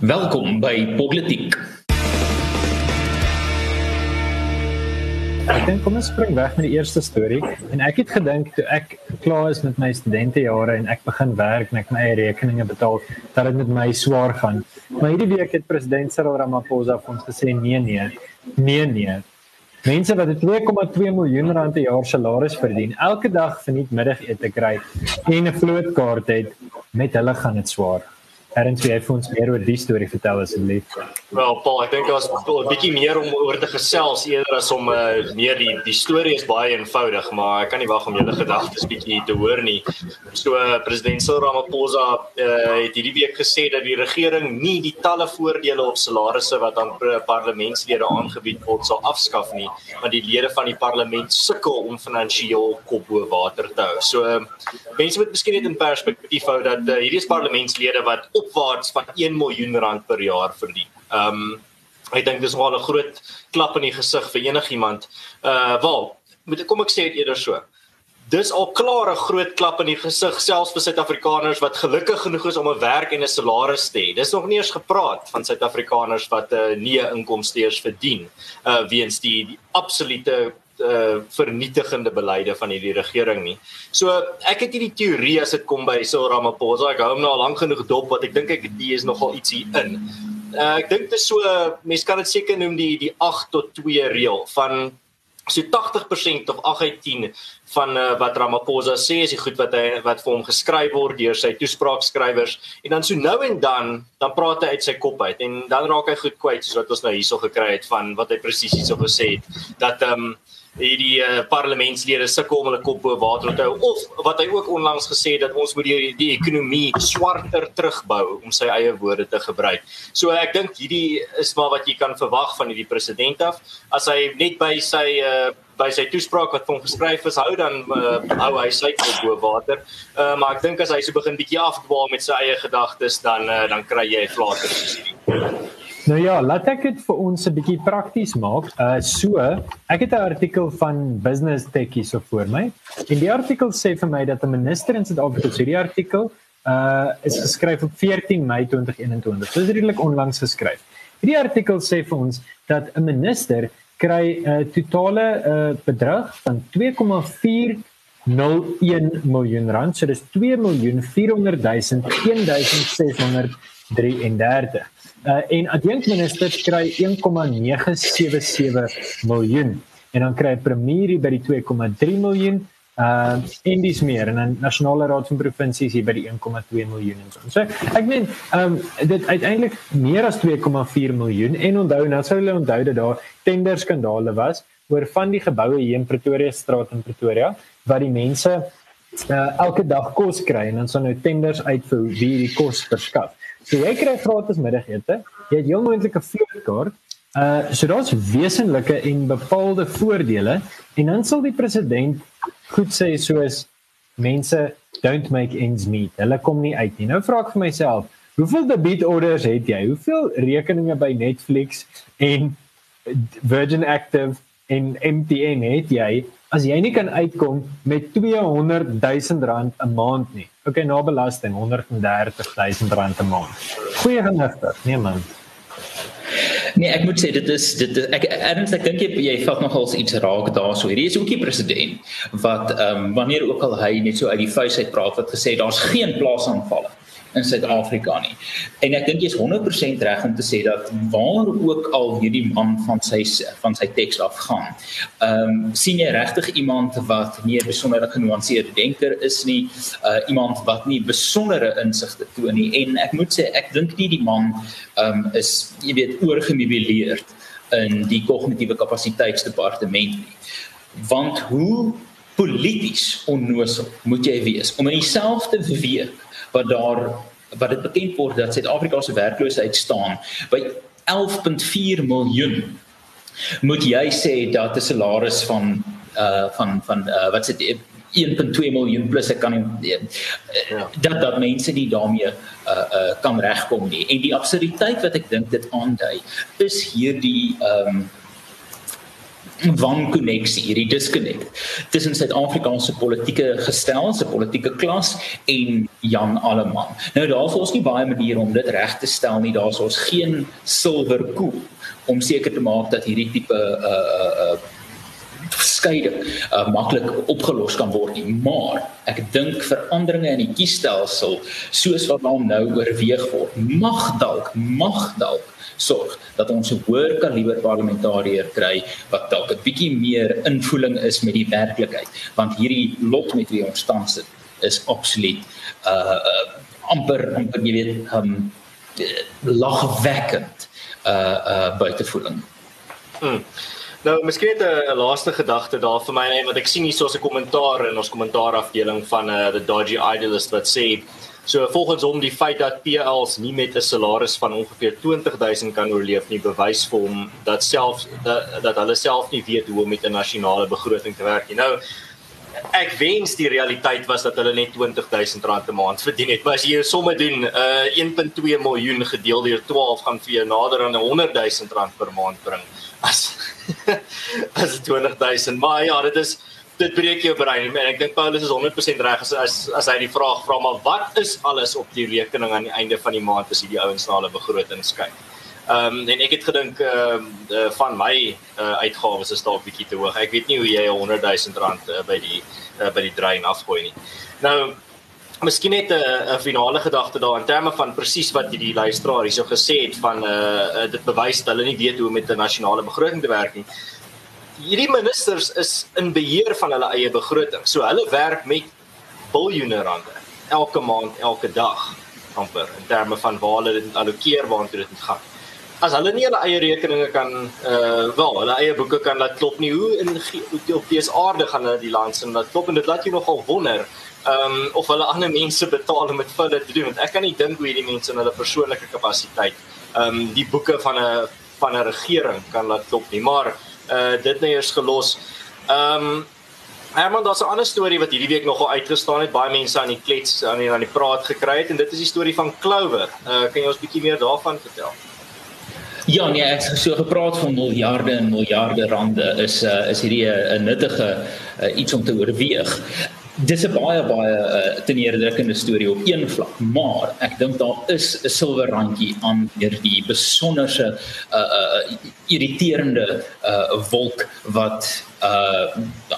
Welkom by Politiek. Ek dink kom ons spring weg met die eerste storie en ek het gedink toe ek klaar is met my studentejare en ek begin werk en ek my eie rekeninge betaal dat dit met my swaar gaan. Maar hierdie week het president Cyril Ramaphosa vir ons gesê nee nee. Nee nee. Mense wat 2,2 miljoen rand per jaar salaris verdien, elke dag verniet middagete kry en 'n vlootkaart het, met hulle gaan dit swaar. Erns jy vir ons meer oor die storie vertel asseblief? Wel, Paul, ek dink daar was 'n bietjie meer om oor te gesels eerder as om uh, meer die die storie is baie eenvoudig, maar ek kan nie wag om julle gedagtes bietjie te hoor nie. So uh, president Cyril Ramaphosa uh, het hierdie week gesê dat die regering nie die talle voordele op salarisse wat aan parlementslede aangebied word sal afskaf nie, maar die lede van die parlement sukkel om finansiëel kop bo water te hou. So uh, mense moet miskien net in perspektief hou dat uh, hierdie is parlementslede wat opwaarts van 1 miljoen rand per jaar verdien. Ehm um, ek dink dis wel 'n groot klap in die gesig vir enigiemand. Uh wel, moet ek kom ek sê dit eerder so. Dis al klaar 'n groot klap in die gesig selfs vir Suid-Afrikaners wat gelukkig genoeg is om 'n werk en 'n salaris te hê. Dis nog nie eens gepraat van Suid-Afrikaners wat 'n uh, nie inkomste verdien uh weens die, die absolute uh vernietigende beleide van hierdie regering nie. So ek het hierdie teorie as dit kom by Cyril Ramaphosa. Ek hou hom nou al lank genoeg dop wat ek dink ek die is nogal iets hier in. Uh ek dink dit is so mense kan dit seker noem die die 8 tot 2 reël van so 80% of 8 uit 10 van uh, wat Ramaphosa sê is die goed wat hy wat vir hom geskryf word deur sy toespraakskrywers en dan so nou en dan dan praat hy uit sy kop uit en dan raak hy goed kwyt soos wat ons nou hierso gekry het van wat hy presies hierso gesê het dat ehm um, hierdie uh, parlementslede sukkel om hulle kop bo water te hou of wat hy ook onlangs gesê dat ons moet die, die ekonomie swarter terugbou om sy eie woorde te gebruik. So ek dink hierdie is maar wat jy kan verwag van hierdie president af as hy net by sy uh, by sy toespraak wat hom geskryf is hou dan uh, hou hy sy kop bo water. Uh, maar ek dink as hy so begin bietjie afdwaal met sy eie gedagtes dan uh, dan kry jy flater soos hierdie. Nou ja, laat ek dit vir ons 'n bietjie prakties maak. Uh so, ek het 'n artikel van Business Techie so voor my. En die artikel sê vir my dat 'n minister in Suid-Afrika, so die artikel uh is geskryf op 14 Mei 2021. Dit is redelik onlangs geskryf. Hierdie artikel sê vir ons dat 'n minister kry 'n uh, totale uh bedrag van 2,401 miljoen rand. So dis 2 miljoen 400 000 1633. Uh, en adjunkminister kry 1,977 miljoen en dan kry premier by die 2,3 miljoen uh en dis meer en dan nasionale raad van provinsies hier by die 1,2 miljoen en so. So ek meen um dit uiteindelik meer as 2,4 miljoen en onthou nou sou hulle onthou dat daar tender skandale was oor van die geboue hier in Pretoria straat in Pretoria waar die mense uh elke dag kos kry en dan sou nou tenders uit vir wie die kos verskaf. So jy kry gratis middagete. Jy het heel moontlike vlootkaart. Uh so daar's wesenlike en bepaalde voordele en dan sal die president goed sê soos mense don't make ends meet. Hulle kom nie uit nie. Nou vra ek vir myself, hoeveel debit orders het jy? Hoeveel rekeninge by Netflix en Virgin Active en MTN het jy as jy nie kan uitkom met 200 000 rand 'n maand nie. Okay, na belasting 130 000 rand 'n maand. Goeie genigter, nee man. Nee, ek moet sê dit is dit is, ek erns ek dink jy jy vat nogals iets raak daarso. Hierdie is ook die president wat ehm um, wanneer ook al hy net so uit die vuis uit praat wat gesê daar's geen plaasaanvalle in Suid-Afrika nie. En ek dink jy's 100% reg om te sê dat waar ook al hierdie man van sy van sy teks af gaan. Ehm um, sien jy regtig iemand wat nie 'n besondere genuanceerde denker is nie, uh iemand wat nie besondere insigte toon nie en ek moet sê ek dink nie die man ehm um, is jy weet oorgemeubileerd in die kognitiewe kapasiteitsdepartement nie. Want hoe polities onnoosel moet jy wees om in dieselfde week wat daar wat dit bekend word dat Suid-Afrika se werkloosheid staan by 11.4 miljoen moet jy sê dat 'n salaris van uh van van uh, wat sê 1.2 miljoen plus ek kan nie uh, dat dat mense nie daarmee uh uh kan regkom nie. En die absurditeit wat ek dink dit aandui is hierdie um wankonneksie, hierdie disconnect tussen Suid-Afrikaanse politieke gestel, se politieke klas en Jan Alleman. Nou daar's ons nie baie maniere om dit reg te stel nie. Daar's ons geen silwer koel om seker te maak dat hierdie tipe uh uh skeiding uh, maklik opgelos kan word nie maar ek dink veranderinge in die kiesstelsel soos wat nou oorweeg word mag dalk mag dalk sorg dat ons 'n hoër kaliber parlementariër kry wat dalk 'n bietjie meer invoeling is met die werklikheid want hierdie lot met wie ons tans sit is absoluut uh, uh amper amper jy weet um lagwekkend uh uh buitevoeling. Hmm. Nou, miskien 'n laaste gedagte daar vir my net wat ek sien hier so 'n kommentaar in ons kommentaarafdeling van uh the Dodgy Idealist wat sê So volgens hom die feit dat PLs nie met 'n salaris van ongeveer 20000 kan oorleef nie bewys vir hom dat self dat, dat hulle self nie weet hoe om met 'n nasionale begroting te werk nie. Nou ek wens die realiteit was dat hulle net 20000 rand 'n maand verdien het. Maar as jy somme doen, uh 1.2 miljoen gedeel deur 12 gaan vir jou nader aan 100000 rand per maand bring. As as 20000. Maar ja, dit is dit breek jou brein en ek dink Paulus is 100% reg as, as as hy die vraag vra maar wat is alles op die rekening aan die einde van die maand as jy die ouens na hulle begroting kyk. Ehm um, en ek het gedink ehm uh, van my uh, uitgawes is dalk bietjie te hoog. Ek weet nie hoe jy 100 000 rand uh, by die uh, by die drein afgooi nie. Nou Miskien net 'n finale gedagte daar in terme van presies wat hierdie luisteraar hierso gesê het van uh, dit bewys dat hulle nie weet hoe om met 'n nasionale begroting te werk nie hierdie ministers is in beheer van hulle eie begroting. So hulle werk met biljoene rande elke maand, elke dag amper in terme van waar hulle dit allokeer waartoe dit gaan. As hulle nie hulle eie rekeninge kan uh wel, hulle eie boeke kan laat klop nie, hoe in op dese aarde gaan hulle die land se laat klop en dit laat jou nogal wonder um of hulle ander mense betaal om dit vir hulle te doen want ek kan nie dink hoe hierdie mense in hulle persoonlike kapasiteit um die boeke van 'n van 'n regering kan laat klop nie. Maar uh dit nou eers gelos. Ehm um, Herman, daar's 'n ander storie wat hierdie week nogal uitgestaan het. Baie mense aan die klets aan die aan die praat gekry het en dit is die storie van Clover. Uh kan jy ons bietjie meer daarvan vertel? Ja, nee, ek het so gepraat van miljarde en miljarde rande is uh is hierdie 'n nuttige uh, iets om te oorweeg dis 'n baie baie uh, teneerdrukkende storie op een vlak, maar ek dink daar is 'n silwer randjie aan hierdie besonderse uh uh irriterende uh wolk wat uh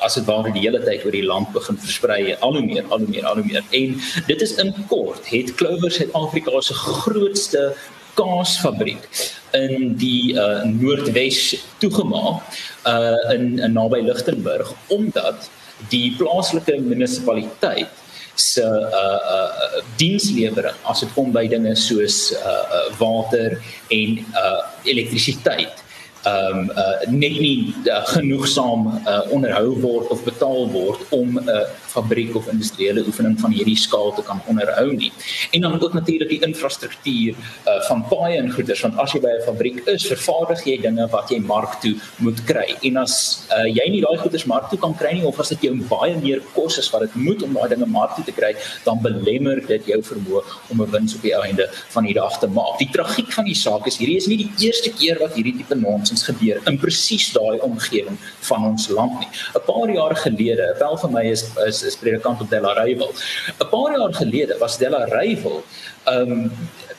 as dit ware die hele tyd oor die land begin versprei al hoe meer al hoe meer al hoe meer. En dit is in kort het Clover Suid-Afrika se grootste kaasfabriek in die uh Noordwes toegemaak uh in, in naby Lichtenburg omdat die plaaslike munisipaliteit se uh uh dienslewering as dit kom by dinge soos uh, uh water en uh elektrisiteit um uh net nie uh, genoegsaam uh, onderhou word of betaal word om 'n uh, fabriek of industriële oefening van hierdie skaal te kan onderhou nie. En dan ook natuurlik die infrastruktuur uh, van paaie en goederes want as jy by 'n fabriek is, vervaardig jy dinge wat jy mark toe moet kry. En as uh, jy nie daai goederes mark toe kan kry nie of as dit jou baie meer kos is wat dit moet om daai dinge mark toe te kry, dan belemmer dit jou vermoë om 'n wins op die einde van die dag te maak. Die tragiek van die saak is hierdie is nie die eerste keer wat hierdie tipe nonsens nonsens gebeur in presies daai omgewing van ons land nie. 'n Paar jaar gelede, wel vir my is is, is predikant op Della Rival. 'n Paar jaar gelede was Della Rival um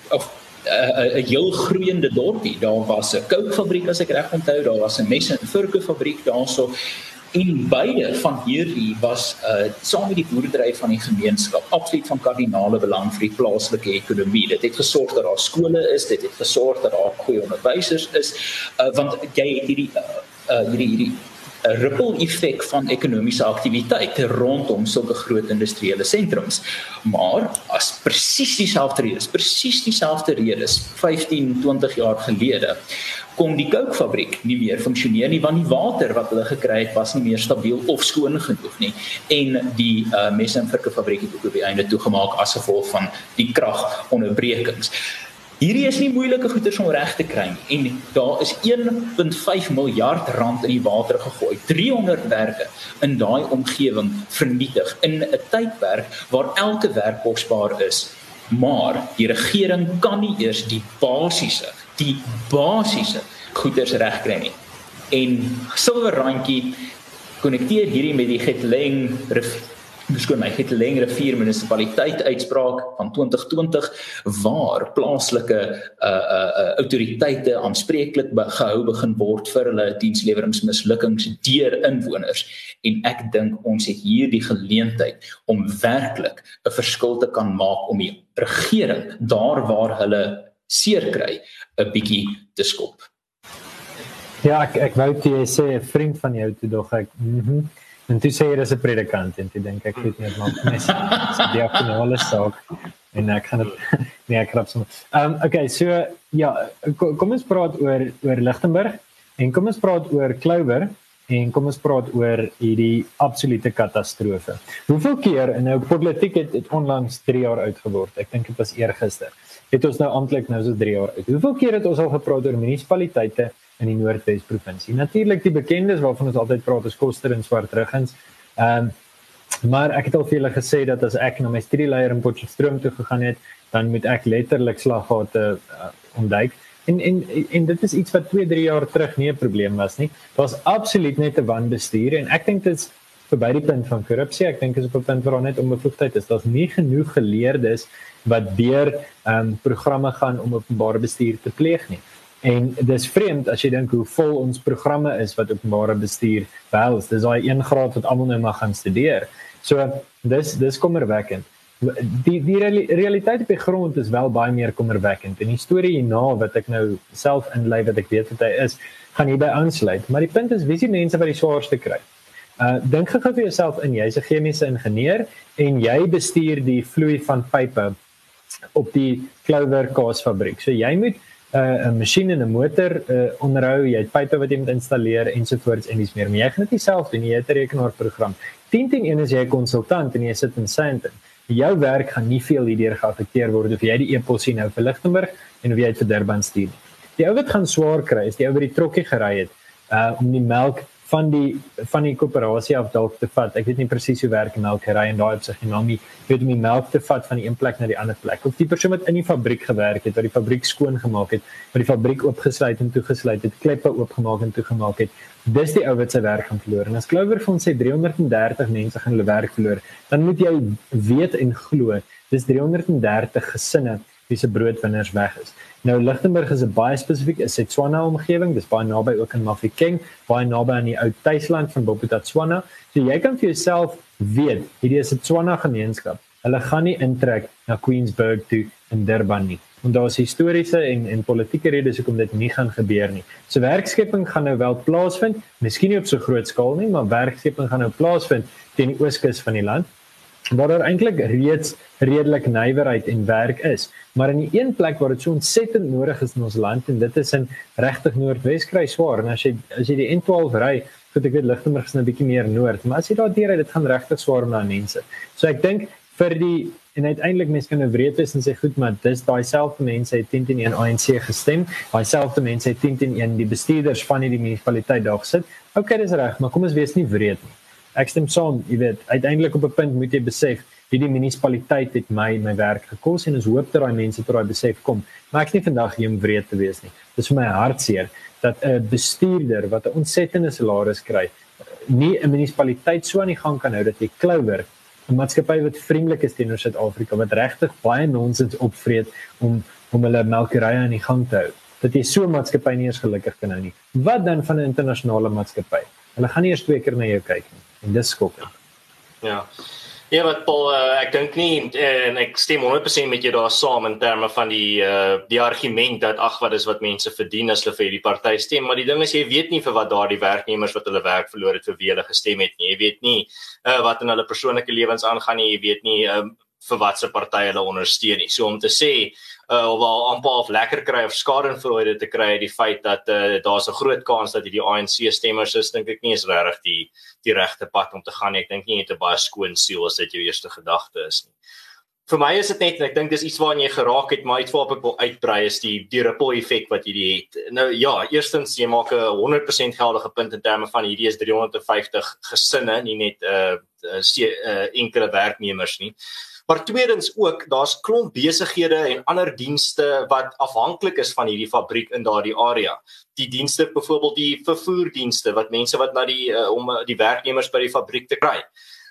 of 'n 'n heel groeiende dorpie. Daar was 'n kookfabriek as ek reg onthou, daar was 'n messe en vurke fabriek daarso en beide van hierdie was uh saam met die boerdery van die gemeenskap absoluut van kardinale belang vir die plaaslike ekonomie. Dit het gesorg dat daar skole is, dit het gesorg dat daar goeie onderwysers is, uh want jy het hierdie uh, uh hierdie hierdie 'n ripple effek van ekonomiese aktiwiteit rondom sulke groot industriële sentrums. Maar as presies dieselfde redes, presies dieselfde redes 15, 20 jaar gelede kon die kookfabriek nie meer funksioneer nie want die water wat hulle gekry het was nie meer stabiel of skoon genoeg nie en die uh, messe en virke fabriek het ook op die einde toegemaak as gevolg van die kragonderbrekings. Hierdie is nie moeilike goeders om reg te kry en daar is 1.5 miljard rand in die water gegooi. 300 werke in daai omgewing vernietig in 'n tydperk waar elke werk kosbaar is. Maar die regering kan nie eers die basiese, die basiese goeders regkry nie. en silwer randjie konnekteer hierdie met die Getleng beskoon my het 'n lengere vier munisipaliteit uitspraak van 2020 waar plaaslike uh uh, uh autoriteite aanspreeklik gehou begin word vir hulle diensleweringsmislukkings deur inwoners en ek dink ons het hier die geleentheid om werklik 'n verskil te kan maak om die regering daar waar hulle seer kry 'n bietjie te skop. Ja, ek ek wou dit sê 'n vriend van jou toe dog ek. Mm En toe sê jy dis 'n predikant en toe dink ek nie wat maak mes. Dis die finale saak en ek gaan dit nee ek krap sommer. Ehm um, okay, so ja, kom ons praat oor oor Lichtenburg en kom ons praat oor Clover en kom ons praat oor hierdie absolute katastrofe. Hoeveel keer en nou politiek het dit onlangs 3 jaar oud geword. Ek dink dit was eergister. Het ons nou amptelik nou so 3 jaar oud. Hoeveel keer het ons al gepraat oor munisipaliteite in die Noordwes provinsie. Natuurlik die bekendes waarvan ons altyd praat is Koster en Swartruggens. Ehm um, maar ek het al vir julle gesê dat as ek na my studieleier in Potchefstroom toe gegaan het, dan moet ek letterlik slaggate uh, ontduik. En en en dit is iets wat 2, 3 jaar terug nie 'n probleem was nie. Daar's absoluut net 'n wanbestuur en ek dink dit is verby die punt van korrupsie. Ek dink dit is op 'n punt waar net onbevoegdheid is. Daar's nie genoeg geleerdes wat deur ehm um, programme gaan om openbare bestuur te pleeg nie. En dis vreemd as jy dink hoe vol ons programme is wat openbare bestuur behels. Dis daai 1 graad wat almal nou mag gaan studeer. So dis dis kommerwekkend. Die die realiteit op die grond is wel baie meer kommerwekkend. En die storie hierna wat ek nou self inlei wat ek weet wat hy is, gaan hierby aansluit. Maar die punt is wie se mense wat die swaarste kry. Uh dink gou vir jouself in jy's 'n chemiese ingenieur en jy bestuur die vloei van pype op die Clover kaasfabriek. So jy moet uh, 'n masjien en 'n motor uh, onderhou, jy het pype wat jy moet installeer ensovoorts en dis meer. Maar jy gaan dit self doen, jy het 'n rekenaarprogram. 10-10 is jy 'n konsultant en jy sit in Sandton. Jou werk gaan nie veel hierdeur geaffekteer word of jy die e-pos sien nou vir Lichtenburg en of jy dit vir Durban stuur. Die ou wat gaan swaar kry is die ou wat die trokkie gery het uh om die melk van die van die koöperasie af dalk te vat. Ek weet nie presies hoe werk melkery en daai opsig nie, maar jy weet om die melk te vat van die een plek na die ander plek. Of die persoon wat in die fabriek gewerk het, wat die fabriek skoon gemaak het, wat die fabriek oopgesluit en toegesluit het, kleppe oopgemaak en toegemaak het. Dis die ou wat sy werk gaan verloor. En as Clover van sê 330 mense gaan hulle werk verloor, dan moet jy weet en glo, dis 330 gesinne wie se broodwinners weg is. Nou Lichtenburg is 'n baie spesifiek is Setswana omgewing, dis baie naby ook aan Mafeking, baie naby aan die ou tuisland van Bophuthatswana. So jy kan vir jouself weet, hierdie is 'n Tswana gemeenskap. Hulle gaan nie intrek na Queensburg toe in Durban nie. En daar is historiese en en politieke redes hoekom dit nie gaan gebeur nie. So werkskepping gaan nou wel plaasvind, miskien nie op so groot skaal nie, maar werkskepping gaan nou plaasvind teen die ooskus van die land waar daar eintlik reeds redelik nywerheid en werk is. Maar in die een plek waar dit so ontsettend nodig is in ons land en dit is in regtig Noordwes kry swaar en as jy as jy die N12 ry, goed ek weet Lichtenburg is 'n bietjie meer noord, maar as jy daar deur ry, dit gaan regtig swaar na mense. So ek dink vir die en uiteindelik mense kan nou wreed wees en sê goed, maar dis daai selfde mense het 10 teen 1 ANC gestem. Daai selfde mense het 10 teen 1 die bestuurders van hierdie munisipaliteit daar gesit. Okay, dis reg, maar kom ons wees nie wreed nie ek stem saam, jy weet, uiteindelik op 'n punt moet jy besef hierdie munisipaliteit het my my werk gekos en ons hoop dat daai mense tot daai besef kom. Maar ek is nie vandag hier om wreed te wees nie. Dit is vir my hartseer dat 'n bestuurder wat 'n ontsettende salaris kry, nie 'n munisipaliteit so aan die gang kan hou dat jy Clover 'n maatskappy wat vriendelik is teenoor Suid-Afrika wat regtig baie nonsens opvreet om om hulle melkerye aan die gang te hou. Dat jy so 'n maatskappy nie eens gelukkig kan hou nie. Wat dan van 'n internasionale maatskappy? Hulle gaan nie eers twee keer na jou kyk nie en dis skokkend. Ja. Ja, wat Paul, uh, ek dink nie en ek stem 100% met jou daar saam in terme van die uh die argument dat ag wat is wat mense verdien as hulle vir hierdie party stem, maar die ding is jy weet nie vir wat daardie werknemers wat hulle werk verloor het vir wie hulle gestem het nie. Jy weet nie uh wat in hulle persoonlike lewens aangaan nie. Jy weet nie um vir watse party hulle ondersteun nie. So om te sê uh of al amper of lekker kry of skadenfreude te kry uit die feit dat uh daar's 'n groot kans dat hierdie ANC stemmers is, dink ek nie is regtig die die regte pad om te gaan nie. Ek dink nie jy het 'n baie skoon siel as dit jou eerste gedagte is nie. Vir my is dit net en ek dink dis iets waarna jy geraak het, maar iets waarop ek wil uitbrei is die die ripple effek wat hierdie het. Nou ja, eerstens jy maak 'n 100% geldige punt in terme van hierdie is 350 gesinne, nie net uh, uh, uh enkele werknemers nie. Maar tweedens ook, daar's klomp besighede en ander dienste wat afhanklik is van hierdie fabriek in daardie area. Die dienste byvoorbeeld die vervoerdienste wat mense wat na die uh, om die werknemers by die fabriek te kry.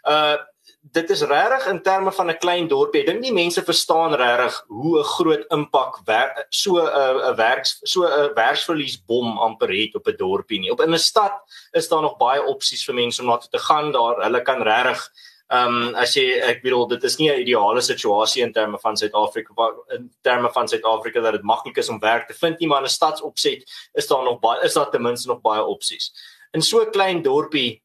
Uh dit is regtig in terme van 'n klein dorpie. Ek dink nie mense verstaan regtig hoe 'n groot impak wer, so 'n 'n werks so 'n werksverlies bom amper het op 'n dorpie nie. Op in 'n stad is daar nog baie opsies vir mense om na toe te gaan daar. Hulle kan regtig Ehm um, as jy ek bedoel dit is nie 'n ideale situasie in terme van Suid-Afrika in terme van Suid-Afrika dat dit maklik is om werk te vind nie maar in 'n stadsopset is daar nog baie is daar ten minste nog baie opsies. In so 'n klein dorpie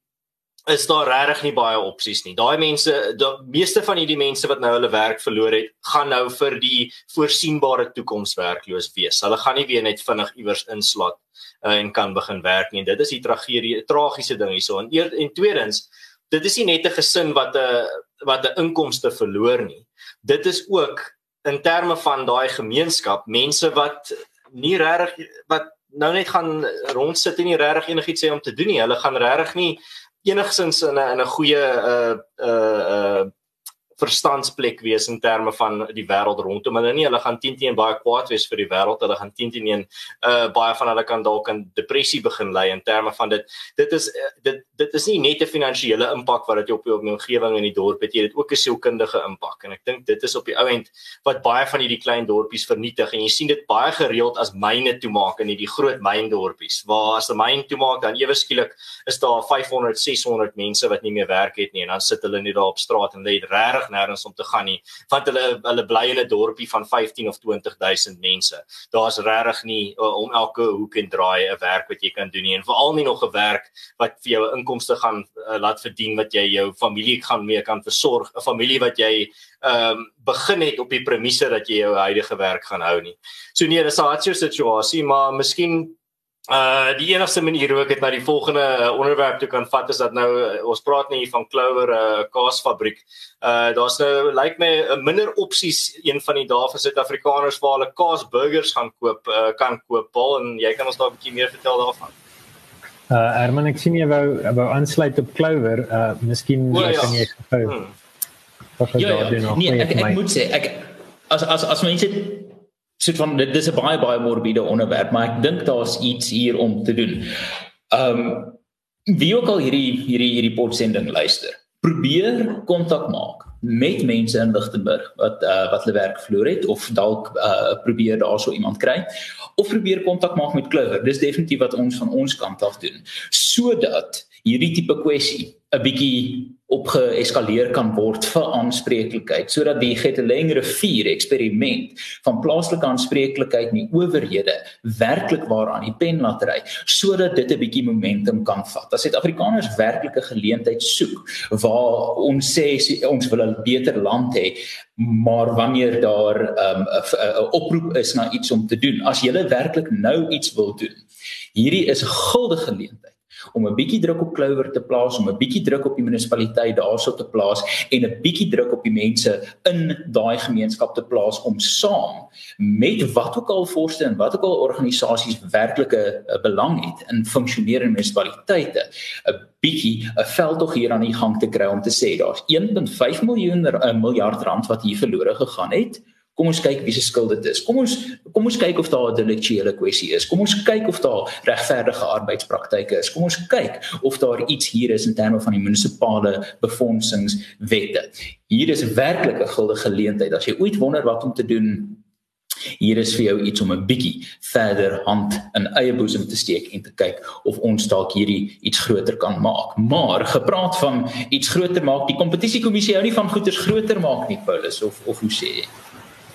is daar regtig nie baie opsies nie. Daai mense, die meeste van hierdie mense wat nou hulle werk verloor het, gaan nou vir die voorsienbare toekoms werkloos wees. Hulle gaan nie weer net vinnig iewers inslaat uh, en kan begin werk nie. Dit is die tragedie, tragiese ding hierso. En eer, en tweedens, dit is nie net 'n gesin wat 'n wat 'n inkomste verloor nie. Dit is ook in terme van daai gemeenskap, mense wat nie regtig wat nou net gaan rondsit en nie regtig enigiets sê om te doen nie. Hulle gaan regtig nie enigsins in 'n in 'n goeie uh uh uh verstandsplek wees in terme van die wêreld rondom hulle nie. Hulle gaan teen teen baie kwaad wees vir die wêreld. Hulle gaan teen teen uh baie van hulle kan dalk in depressie begin lê in terme van dit. Dit is uh, dit dit is nie net 'n finansiële impak wat dit op die omgewing in die dorp het, dit ook 'n sielkundige impak. En ek dink dit is op die ou end wat baie van hierdie klein dorpies vernietig en jy sien dit baie gereeld as myne toemaak in hierdie groot myndorpies waar as 'n myn toemaak dan ewe skielik is daar 500, 600 mense wat nie meer werk het nie en dan sit hulle net daar op straat en lê reg regtig nêrens om te gaan nie want hulle hulle bly in 'n dorpie van 15 of 20000 mense. Daar's regtig nie uh, om elke hoek en draai 'n werk wat jy kan doen nie en veral nie nog 'n werk wat vir jou inkomste gaan uh, laat verdien wat jy jou familie gaan mee kan versorg, 'n familie wat jy ehm um, begin het op die premisse dat jy jou huidige werk gaan hou nie. So nee, dis 'n hartseer situasie, maar miskien Uh die enigste manier hoe ek dit na die volgende uh, onderwerp toe kan vat is dat nou uh, ons praat nie van Clover 'n uh, kaasfabriek. Uh daar's nou lyk like my uh, minder opsies een van die dae vir Suid-Afrikaners waar hulle kaasburgers gaan koop uh, kan koop. Paul en jy kan ons daar 'n bietjie meer vertel daarvan. Uh Herman ek sien jy wou wou aansluit op Clover. Uh miskien oh, ja. kan jy gou. Hmm. Ja, ja. Nee, ek, ek moet sê ek as as as mense soort van dit dis 'n baie baie morbiede onderwerp, maar ek dink daar's iets hier om te doen. Ehm um, wie ook al hierdie hierdie hierdie potsending luister, probeer kontak maak met mense in Lichtenburg wat uh, wat hulle werk verloor het of dalk uh, probeer daarso iemand kry of probeer kontak maak met Clover. Dis definitief wat ons van ons kant af doen sodat hierdie tipe kwessie 'n bietjie opgeeskaleer kan word vir aanspreeklikheid sodat die Geteleng rivier eksperiment van plaaslike aanspreeklikheid in die owerhede werklik waaraan die pen laat ry sodat dit 'n bietjie momentum kan vat. As Suid-Afrikaners werklike geleentheid soek waar ons sê ons wil 'n beter land hê, maar wanneer daar 'n um, oproep is na iets om te doen, as jy werklik nou iets wil doen, hierdie is 'n guldige geleentheid om 'n bietjie druk op Clover te plaas, om 'n bietjie druk op die munisipaliteit daarso te plaas en 'n bietjie druk op die mense in daai gemeenskap te plaas om saam met wat ook al forste en wat ook al organisasies werklike belang het in funksionerende munisipaliteite 'n bietjie 'n veldtog hier aan die gang te kry om te sê daar's 1.5 miljoen uh, miljard rand wat hier verlore gegaan het Kom ons kyk wie se skuld dit is. Kom ons kom ons kyk of daar 'n deliktuele kwessie is. Kom ons kyk of daar regverdige arbeidspraktyke is. Kom ons kyk of daar iets hier is in terme van die munisipale befondsingswette. Hier is werklik 'n guldige geleentheid as jy ooit wonder wat om te doen. Hier is vir jou iets om 'n bietjie verder hand in eie boesem te steek en te kyk of ons dalk hierdie iets groter kan maak. Maar gepraat van iets groter maak, die kompetisiekommissie hou nie van goeders groter maak nie, Paulus of of hoe sê jy?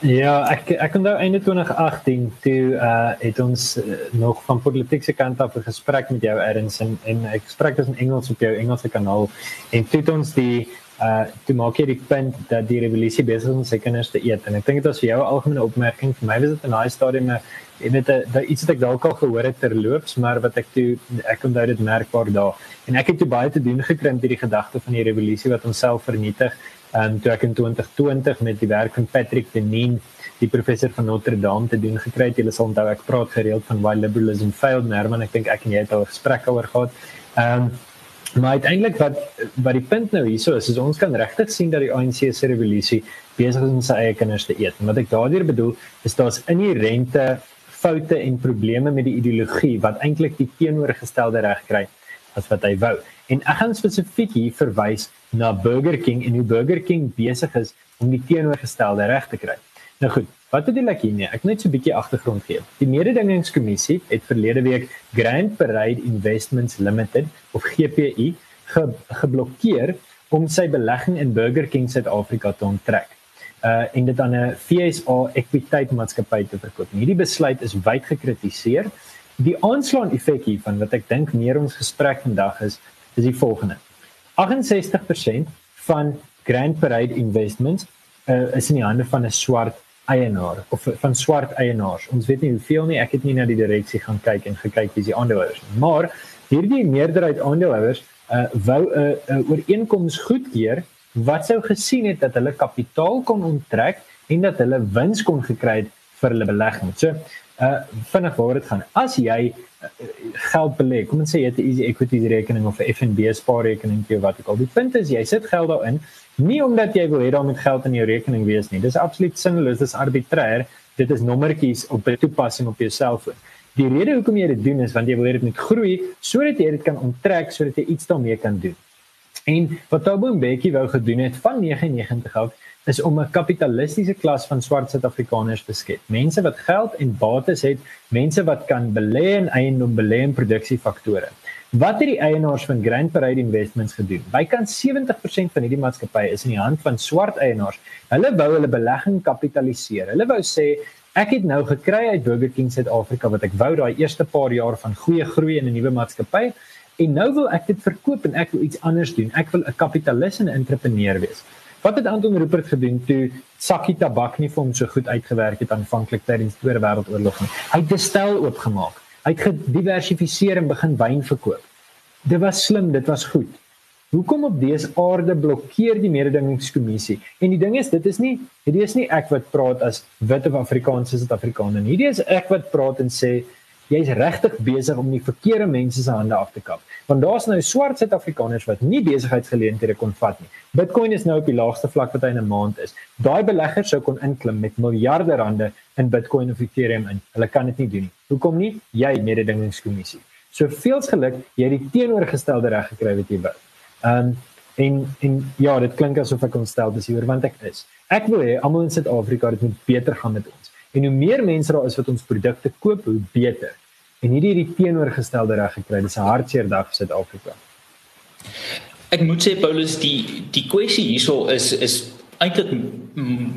Ja, ek ek onthou einde 2018 toe uh het ons uh, nog van politieke kant af 'n gesprek met jou Erns en en ek spreek dit in Engels op jou Engelse kanaal. En toe het ons die uh toe maak jy die punt dat die revolusie besig is om sy kinders te eet. En ek dink dit was vir jou 'n algemene opmerking. Vir my was dit in daai stadium en dit dat iets wat ek dalk al gehoor het terloops maar wat ek toe ek onthou dit merkbaar daar. En ek het toe baie te doen gekry met hierdie gedagte van die revolusie wat onsself vernietig en toe ek in 2020 met die werk van Patrick Deneen die professor van Notre Dame te doen gekry het. Julle sal onthou ek praat gereeld van why liberalism failed, Nerman. Ek dink ek en jy het al gesprekke oor gehad. Ehm um, Maar uiteindelik wat wat die punt nou hierso is, is ons kan regtig sien dat die ANC se revolusie besig is om sy eie kinders te eet. En wat ek daardeur bedoel is daar's inherente foute en probleme met die ideologie wat eintlik die teenoorgestelde reg kry as wat hy wou. En ek gaan spesifiek hier verwys na Burger King en hoe Burger King besig is om die teenoorgestelde reg te kry. Nou goed, wat bedoel ek hier nie? Ek net so 'n bietjie agtergrond gee. Die mededingingskommissie het verlede week Grand Parade Investments Limited of GPI ge geblokkeer om sy belegging in Burger King Suid-Afrika te onttrek. Uh en dit aan 'n FSA ekwiteit maatskappy te verkoop. Hierdie besluit is wyd gekritiseer. Die aanslaan effek hiervan wat ek dink meer ons gesprek vandag is, is die volgende. 68% van Grand Parade Investments uh, is in die hande van 'n swart eienaar of van swart eienaars. Ons weet nie hoeveel nie. Ek het nie na die direksie gaan kyk en gekyk wie se aandeelhouers nie. Maar hierdie meerderheid aandeelhouers uh, wou 'n uh, uh, ooreenkoms goedkeur wat sou gesien het dat hulle kapitaal kon onttrek en dat hulle wins kon gekry het vir hulle belegging. So, uh vinnig waar dit gaan. As jy uh, geld belê, kom ons sê jy het 'n easy equity rekening of 'n FNB spaarrekening of wat ook al. Die punt is jy sit geld daarin nie omdat jy wil hê daar moet geld in jou rekening wees nie. Dis absoluut sinloos, dis arbitrêr. Dit is nommertjies op 'n toepassing op jou selfoon. Die rede hoekom jy dit doen is want jy wil hê dit moet groei sodat jy dit kan onttrek sodat jy iets daarmee kan doen. En wat Thabo Mbeki wou gedoen het van 99 af is om 'n kapitalistiese klas van swart Suid-Afrikaners te skep. Mense wat geld en bates het, mense wat kan belê in eiendom, belê in produksiefaktore. Wat het die eienaars van Grand Parade Investments gedoen? Bykans 70% van hierdie maatskappye is in die hand van swart eienaars. Hulle wou hulle belegging kapitaliseer. Hulle wou sê ek het nou gekry uit Burger King Suid-Afrika wat ek wou daai eerste paar jaar van goeie groei in 'n nuwe maatskappy en nou wil ek dit verkoop en ek wil iets anders doen. Ek wil 'n kapitalis en 'n entrepreneur wees. Wat het Anton Rupert gedoen toe sakkie tabak nie vir hom so goed uitgewerk het aanvanklik tydens die Tweede Wêreldoorlog nie? Hy het 'n stel oopgemaak. Hy het gediversifiseer en begin wyn verkoop. Dit was slim, dit was goed. Hoekom op dese aarde blokkeer die mededingingskommissie? En die ding is, dit is nie dit is nie ek wat praat as wit of Afrikaanse Suid-Afrikaner nie. Dit is ek wat praat en sê jy's regtig besig om die verkeerde mense se hande af te kap. Want daar's nou swart Suid-Afrikaners wat nie besigheidsgeleenthede kon vat nie. Bitcoin is nou op die laagste vlak wat hy in 'n maand is. Daai beleggers sou kon inklim met miljarde rande in Bitcoin of Ethereum in. Hulle kan dit nie doen nie. Hoekom nie? Jy mededingingskommissie. So veels geluk, jy het die teenoorgestelde reg gekry wat jy wou. Um, en en ja, dit klink asof ek ontstel is hier want ek is. Ek wil hê almal in Suid-Afrika het moet beter gaan met ons. En hoe meer mense daar is wat ons produkte koop, hoe beter. En hierdie het die teenoorgestelde reg gekry. Dis 'n hartseer dag vir Suid-Afrika. Ek moet sê Paulus, die die kwessie hierso is is eintlik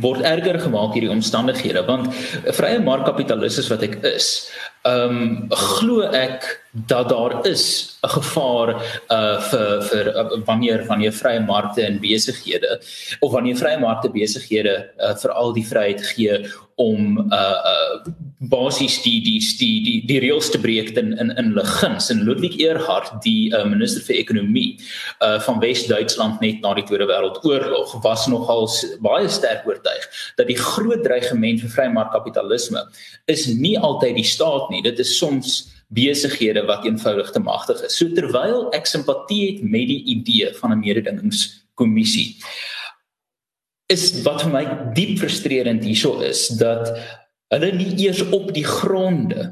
word erger gemaak hierdie omstandighede want 'n vrye markkapitalisme wat ek is, ehm um, glo ek dat daar is 'n gevaar uh vir vir uh, wanneer wanneer vrye markte en besighede of wanneer vrye markte besighede uh, vir al die vryheid gee om uh uh basies die die die die die reëls te breek in in in Legins en Ludwig Erhard die uh, minister vir ekonomie uh van Wes-Duitsland net na die Tweede Wêreldoorlog was nogal baie sterk oortuig dat die groot dreigement vir vrymarkkapitalisme is nie altyd die staat nie. Dit is soms besighede wat eenvoudig te magtig is so terwyl ek simpatie het met die idee van 'n mededingingskommissie is wat vir my diep frustrerend hierso is dat hulle nie eers op die gronde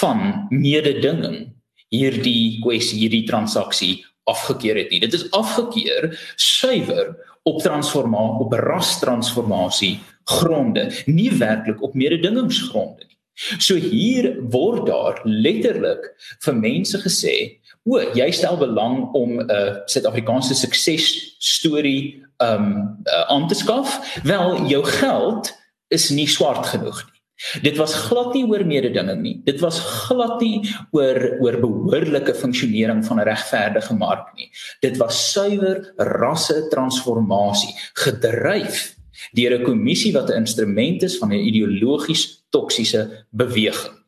van mededinging hierdie kwessie hierdie transaksie afgekeur het nie. Dit is afgekeur suiwer op transformasie op rastransformasie gronde, nie werklik op mededingingsgronde nie. So hier word daar letterlik vir mense gesê, o, jy stel belang om 'n uh, Suid-Afrikaanse sukses storie um uh, aan te skaf, wel jou geld is nie swart genoeg nie. Dit was glad nie oor mededinging nie. Dit was glad nie oor oor behoorlike funksionering van 'n regverdige mark nie. Dit was suiwer rasse transformasie gedryf deur 'n kommissie wat 'n instrument is van 'n ideologies toksiese beweging.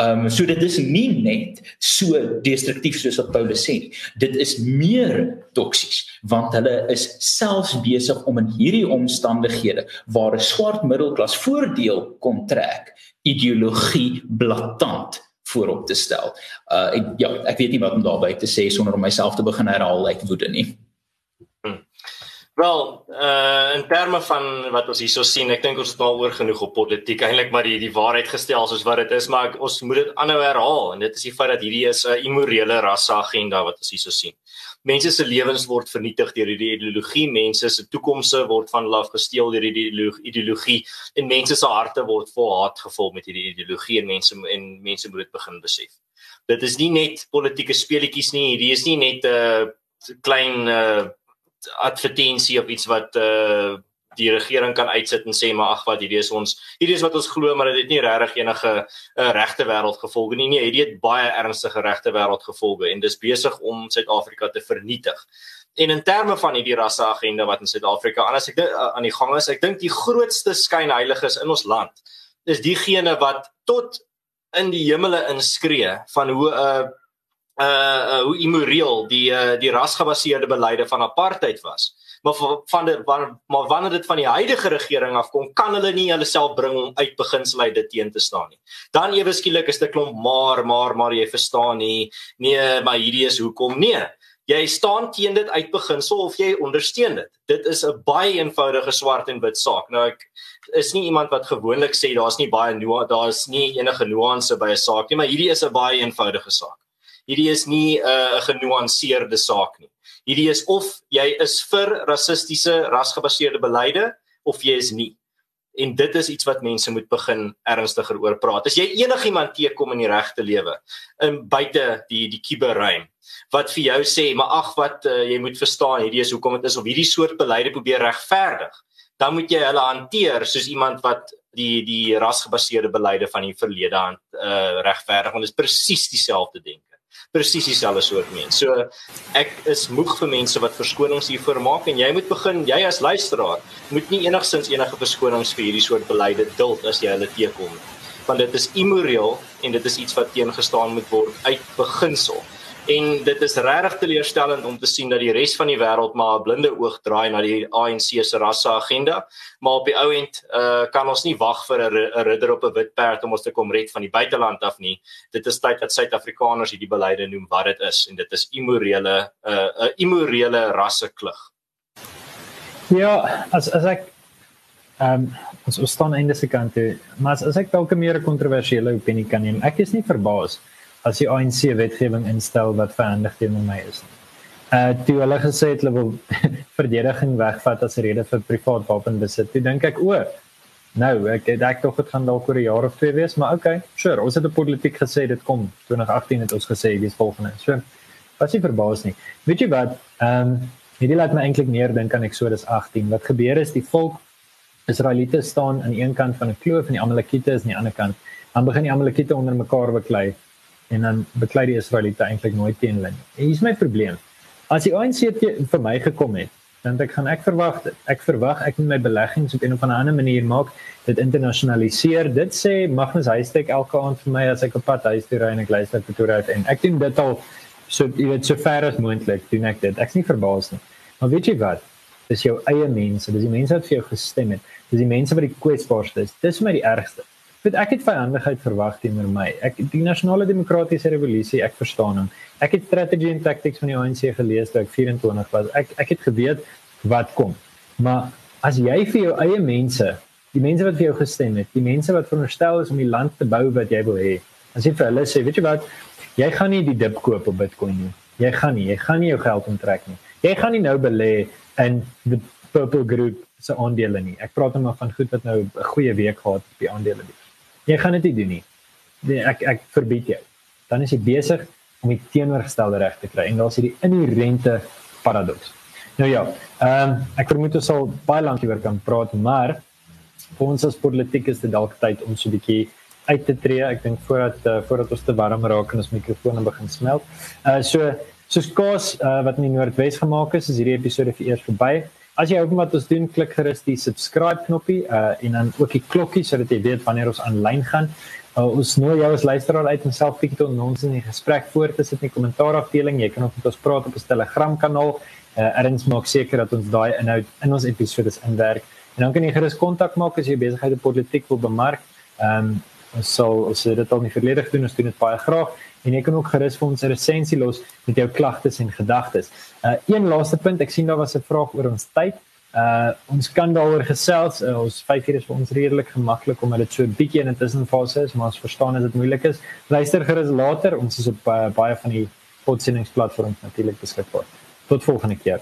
Ehm um, so dit is nie net so destruktief soos wat Paulus sê nie. Dit is meer toksies want hulle is selfs besig om in hierdie omstandighede waar 'n swart middelklas voordeel kon trek, ideologie blaatant voorop te stel. Uh en ja, ek weet nie wat om daarby te sê sonder om myself te begin herhaal uit woede nie. Hmm. Wel, uh in terme van wat ons hierso sien, ek dink ons het al oor genoeg op politiek eintlik maar die die waarheid gestel soos wat dit is, maar ek, ons moet dit aanhou herhaal en dit is die feit dat hierdie is 'n immorele rasse agenda wat ons hierso sien mense se lewens word vernietig deur hierdie ideologie, mense se toekomse word van hulle af gesteel deur hierdie ideologie en mense se harte word vol haat gevul met hierdie ideologie en mense en mense moet dit begin besef. Dit is nie net politieke speletjies nie, hierdie is nie net 'n uh, klein uh, advertensie of iets wat uh, die regering kan uitsit en sê maar ag wat hierdie is ons hierdie is wat ons glo maar dit het nie regtig enige uh, regte wêreld gevolge nie. Nee hierdie het baie ernstige regte wêreld gevolge en dis besig om Suid-Afrika te vernietig. En in terme van hierdie rasse agenda wat in Suid-Afrika anders ek uh, aan die gang is ek dink die grootste skynheiliges in ons land is diegene wat tot in die hemele inskree van hoe 'n uh, uh, uh hoe immoreel die uh, die rasgebaseerde beleide van apartheid was. Maar van dit maar wanneer dit van die huidige regering afkom kan hulle nie hulle self bring om uit beginsel uit dit teen te staan nie. Dan ewe skielik is dit klomp maar maar maar jy verstaan nie. Nee maar hierdie is hoekom nee jy staan teen dit uit beginsel of jy ondersteun dit. Dit is 'n baie eenvoudige swart en wit saak. Nou ek is nie iemand wat gewoonlik sê daar's nie baie daar's nie enige nuance by 'n saak nie maar hierdie is 'n baie eenvoudige saak hierdie is nie 'n uh, genuanceerde saak nie Hierdie is of jy is vir rassistiese rasgebaseerde beleide of jy is nie. En dit is iets wat mense moet begin ernstiger oor praat. As jy enigiemand teekom in die regte lewe in buite die die kuberruim wat vir jou sê, maar ag wat uh, jy moet verstaan, hierdie is hoekom dit is of hierdie soort beleide probeer regverdig, dan moet jy hulle hanteer soos iemand wat die die rasgebaseerde beleide van die verlede aan uh, regverdig want dit is presies dieselfde denke presies dieselfde soort mens. So ek is moeg vir mense wat verskonings hiervoor maak en jy moet begin, jy as luisteraar, moet nie enigsins enige verskonings vir hierdie soort beleide duld as jy hulle teekom. Want dit is immoreel en dit is iets wat teengestaan moet word uit beginsel. En dit is regtig teleurstellend om te sien dat die res van die wêreld maar 'n blinde oog draai na die ANC se rasse agenda, maar op die ou end uh, kan ons nie wag vir 'n ridder op 'n wit perd om ons te kom red van die buiteland af nie. Dit is tyd dat Suid-Afrikaners hierdie beleide noem wat dit is en dit is immorele 'n uh, immorele rasseklug. Ja, as as ek ehm um, ons staan aan die kant toe, maar as, as ek dalk 'n meer kontroversiële opinie kan neem, ek is nie verbaas nie as die ANC wetgewing instel wat verhandig teenoor my is. Uh toe hulle gesê het hulle wil verdediging wegvat as rede vir privaat wapenbesit. Toe dink ek o, nou ek ek tog dit gaan dalk oor 'n jaar of twee wees, maar okay, sure, ons het 'n politiek gesê dit kom 2018 het ons gesê dis volgende. So was nie verbaas nie. Weet jy wat? Ehm um, hierdie laat my eintlik meer dink aan Exodus 18. Wat gebeur is die volk Israeliete staan aan een kant van 'n kloof en die Amalekiete is aan die ander kant. Dan begin die Amalekiete onder mekaar beklei en dan beklei die Israeliete eintlik nooit teen hulle nie. Hier is my probleem. As die ANC vir my gekom het, dan ek gaan ek verwag. Ek verwag ek moet my beleggings op 'n of ander manier maak, dit internasionaliseer. Dit sê Magnus Huystek elke aand vir my as ek op pad en ek luister tot toe uit en ek doen dit al so jy weet so ver as moontlik doen ek dit. Ek's nie verbaas nie. Maar weet jy wat? Dis jou eie mense, dis die mense wat vir jou gestem het. Dis die mense wat die kwesbaarste is. Dis vir my die ergste weet ek het vyandigheid verwag teenoor my. Ek die nasionale demokratiese revolusie, ek verstaan hom. Ek het strategy and tactics van die ANC gelees toe ek 24 was. Ek ek het geweet wat kom. Maar as jy vir jou eie mense, die mense wat vir jou gestem het, die mense wat veronderstel is om die land te bou wat jy wil hê, as jy vir hulle sê, weet jy wat, jy gaan nie die dip koop op Bitcoin nie. Jy gaan nie, jy gaan nie jou geld onttrek nie. Jy gaan nie nou belê in die Purple Group se aandele nie. Ek praat net maar van goed wat nou 'n goeie week gehad op die aandele. Die. Jy gaan dit nie doen nie. Nee, ek ek verbied jou. Dan is jy besig om die teenoorgestelde reg te kry en daar's hierdie inherente paradoks. Nou ja, ehm um, ek vermoed ons sal baie lank hieroor kan praat, maar vir ons as politiek is dit dalk tyd om so 'n bietjie uit te tree. Ek dink voordat uh, voordat ons te warm raak en ons mikrofone begin smelt. Uh so soos kaas uh, wat in die Noordwes gemaak is, is hierdie episode vir eers verby. As jy hom wat ons doen, klik gerus die subscribe knoppie uh en dan ook die klokkie sodat jy weet wanneer ons aanlyn gaan. Uh, ons nooi jou as luisteraar uit om self bietjie te ons in die gesprek voor te sit in die kommentaar afdeling. Jy kan ook met ons praat op ons Telegram kanaal. Uh erns maak seker dat ons daai inhoud in ons episodes inwerk. En dan kan jy gerus kontak maak as jy besigheid op politiek wil bemark. Ehm um, Ons sal ons dit al nie verlede doen, ons doen dit baie graag en jy kan ook gerus vir ons 'n resensie los met jou klagtes en gedagtes. Uh een laaste punt, ek sien daar was 'n vraag oor ons tyd. Uh ons kan daaroor gesels. Uh, ons 5 uur is vir ons redelik gemaklik om dit so 'n bietjie in 'n tussenfase is, maar ons verstaan as dit moeilik is. Luister gerus later. Ons is op uh, baie van die podsendingsplatforms natuurlik beskikbaar. Tot volgende keer.